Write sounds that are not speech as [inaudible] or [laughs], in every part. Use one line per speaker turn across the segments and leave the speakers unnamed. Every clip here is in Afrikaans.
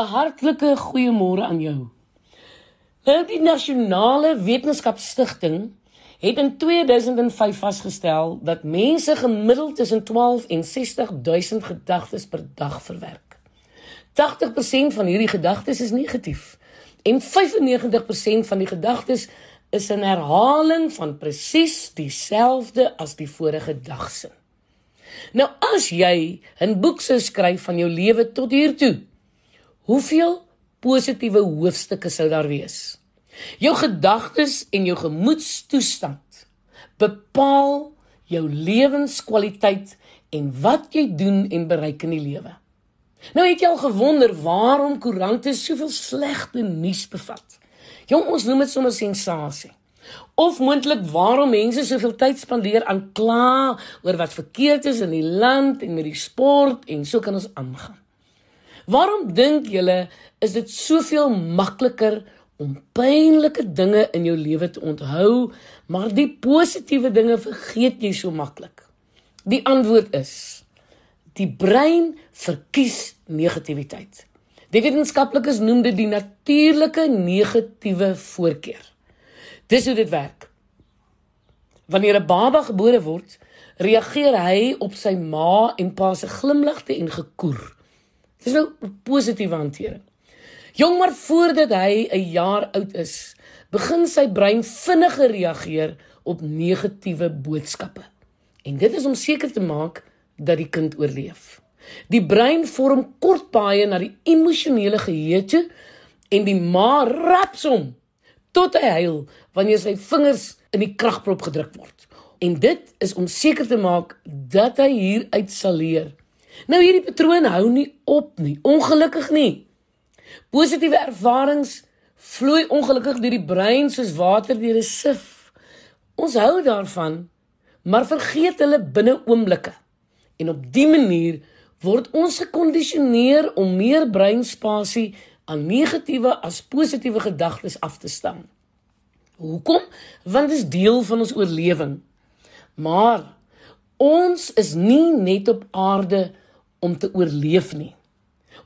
'n Hartlike goeiemôre aan jou. Nou die Nasionale Wetenskapsstichting het in 2005 vasgestel dat mense gemiddeld tussen 12 en 60000 gedagtes per dag verwerk. 80% van hierdie gedagtes is negatief en 95% van die gedagtes is 'n herhaling van presies dieselfde as die vorige dag se. Nou as jy 'n boek sou skryf van jou lewe tot hier toe, hoeveel positiewe hoofstukke sou daar wees? Jou gedagtes en jou gemoedstoestand bepaal jou lewenskwaliteit en wat jy doen en bereik in die lewe. Nou het jy al gewonder waarom koerante soveel slegte nuus bevat? Jong, ons noem dit sommer sensasie. Of moontlik waarom mense soveel tyd spandeer aan kla oor wat verkeerd is in die land en met die sport en so kan ons aangaan. Waarom dink julle is dit soveel makliker om pynlike dinge in jou lewe te onthou, maar die positiewe dinge vergeet jy so maklik? Die antwoord is die brein verkies negativiteit. Die wetenskaplikes noem dit die natuurlike negatiewe voorkeur. Dis hoe dit werk. Wanneer 'n baba gebore word, reageer hy op sy ma en pa se glimlagte en gekoer. Dis nou positiewe hantering. Jong maar voordat hy 'n jaar oud is, begin sy brein vinniger reageer op negatiewe boodskappe. En dit is om seker te maak dat die kind oorleef. Die brein vorm kortpaaie na die emosionele geheue toe en die ma raps hom tot hy huil wanneer sy vingers in die kragprop gedruk word. En dit is om seker te maak dat hy hieruit sal leer. Nou hierdie patroon hou nie op nie, ongelukkig nie. Positiewe ervarings vloei ongelukkig deur die brein soos water deur 'n sif. Ons hou daarvan, maar vergeet hulle binne oomblikke. En op dië manier word ons gekondisioneer om meer breinspasie aan negatiewe as positiewe gedagtes af te staan. Hoekom? Want dit is deel van ons oorlewing. Maar ons is nie net op aarde om te oorleef nie.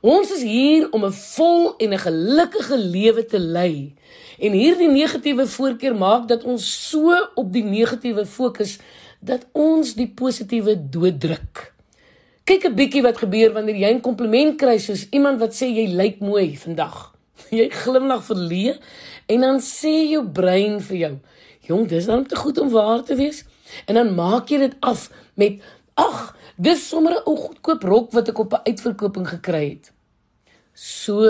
Ons is hier om 'n vol en 'n gelukkige lewe te lei. En hierdie negatiewe voorkeur maak dat ons so op die negatiewe fokus dat ons die positiewe dooddruk. Kyk 'n bietjie wat gebeur wanneer jy 'n kompliment kry soos iemand wat sê jy lyk mooi vandag. [laughs] Jy glimlag verlee en dan sê jou brein vir jou: "Jong, dis dan te goed om waar te wees." En dan maak jy dit af met: "Ag, dis sommer 'n ou goedkoop rok wat ek op 'n uitverkoping gekry het." So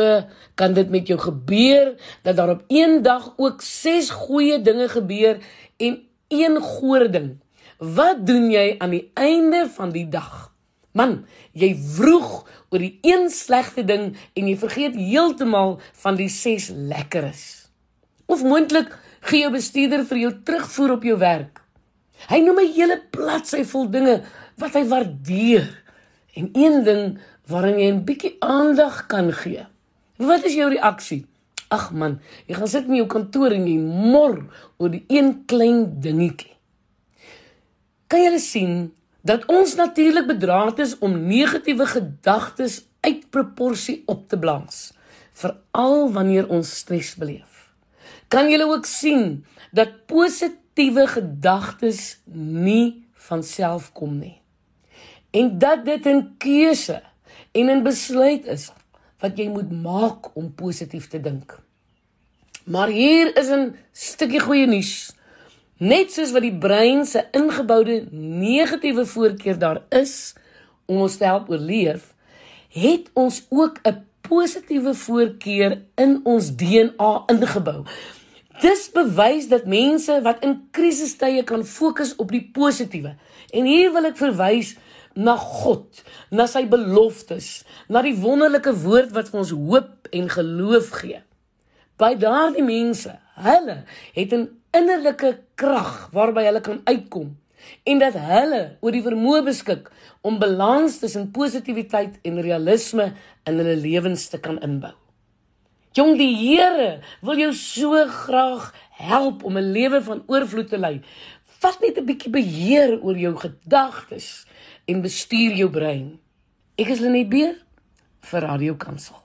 kan dit met jou gebeur dat daar op een dag ook 6 goeie dinge gebeur en een gore ding. Wat doen jy aan die einde van die dag? Man, jy vroeg oor die een slegte ding en jy vergeet heeltemal van die 6 lekkeres. Of moontlik gee jou bestuurder vir jou terugvoer op jou werk. Hy noem 'n hele bladsy vol dinge wat hy waardeer. En een ding waarin jy 'n bietjie aandag kan gee. Wat is jou reaksie? Ag man, jy gaan sit in jou kantoor en jy mor oor die een klein dingetjie. Kan jy sien dat ons natuurlik bedraad is om negatiewe gedagtes uit proporsie op te blaas, veral wanneer ons stres beleef. Kan jy ook sien dat positiewe gedagtes nie van self kom nie en dat dit 'n keuse en 'n besluit is wat jy moet maak om positief te dink. Maar hier is 'n stukkie goeie nuus. Net soos wat die brein se ingeboude negatiewe voorkeur daar is om ons te help oorleef, het ons ook 'n positiewe voorkeur in ons DNA ingebou. Dis bewys dat mense wat in krisistye kan fokus op die positiewe. En hier wil ek verwys na God, na sy beloftes, na die wonderlike woord wat vir ons hoop en geloof gee. By daardie mense, hulle het 'n innerlike krag waarby hulle kan uitkom en dat hulle oor die vermoë beskik om balans tussen positiwiteit en realisme in hulle lewens te kan inbou. Jong, die Here wil jou so graag help om 'n lewe van oorvloed te lei. Vat net 'n bietjie beheer oor jou gedagtes en bestuur jou brein. Ek is Lenet Beer vir Radio Kansel.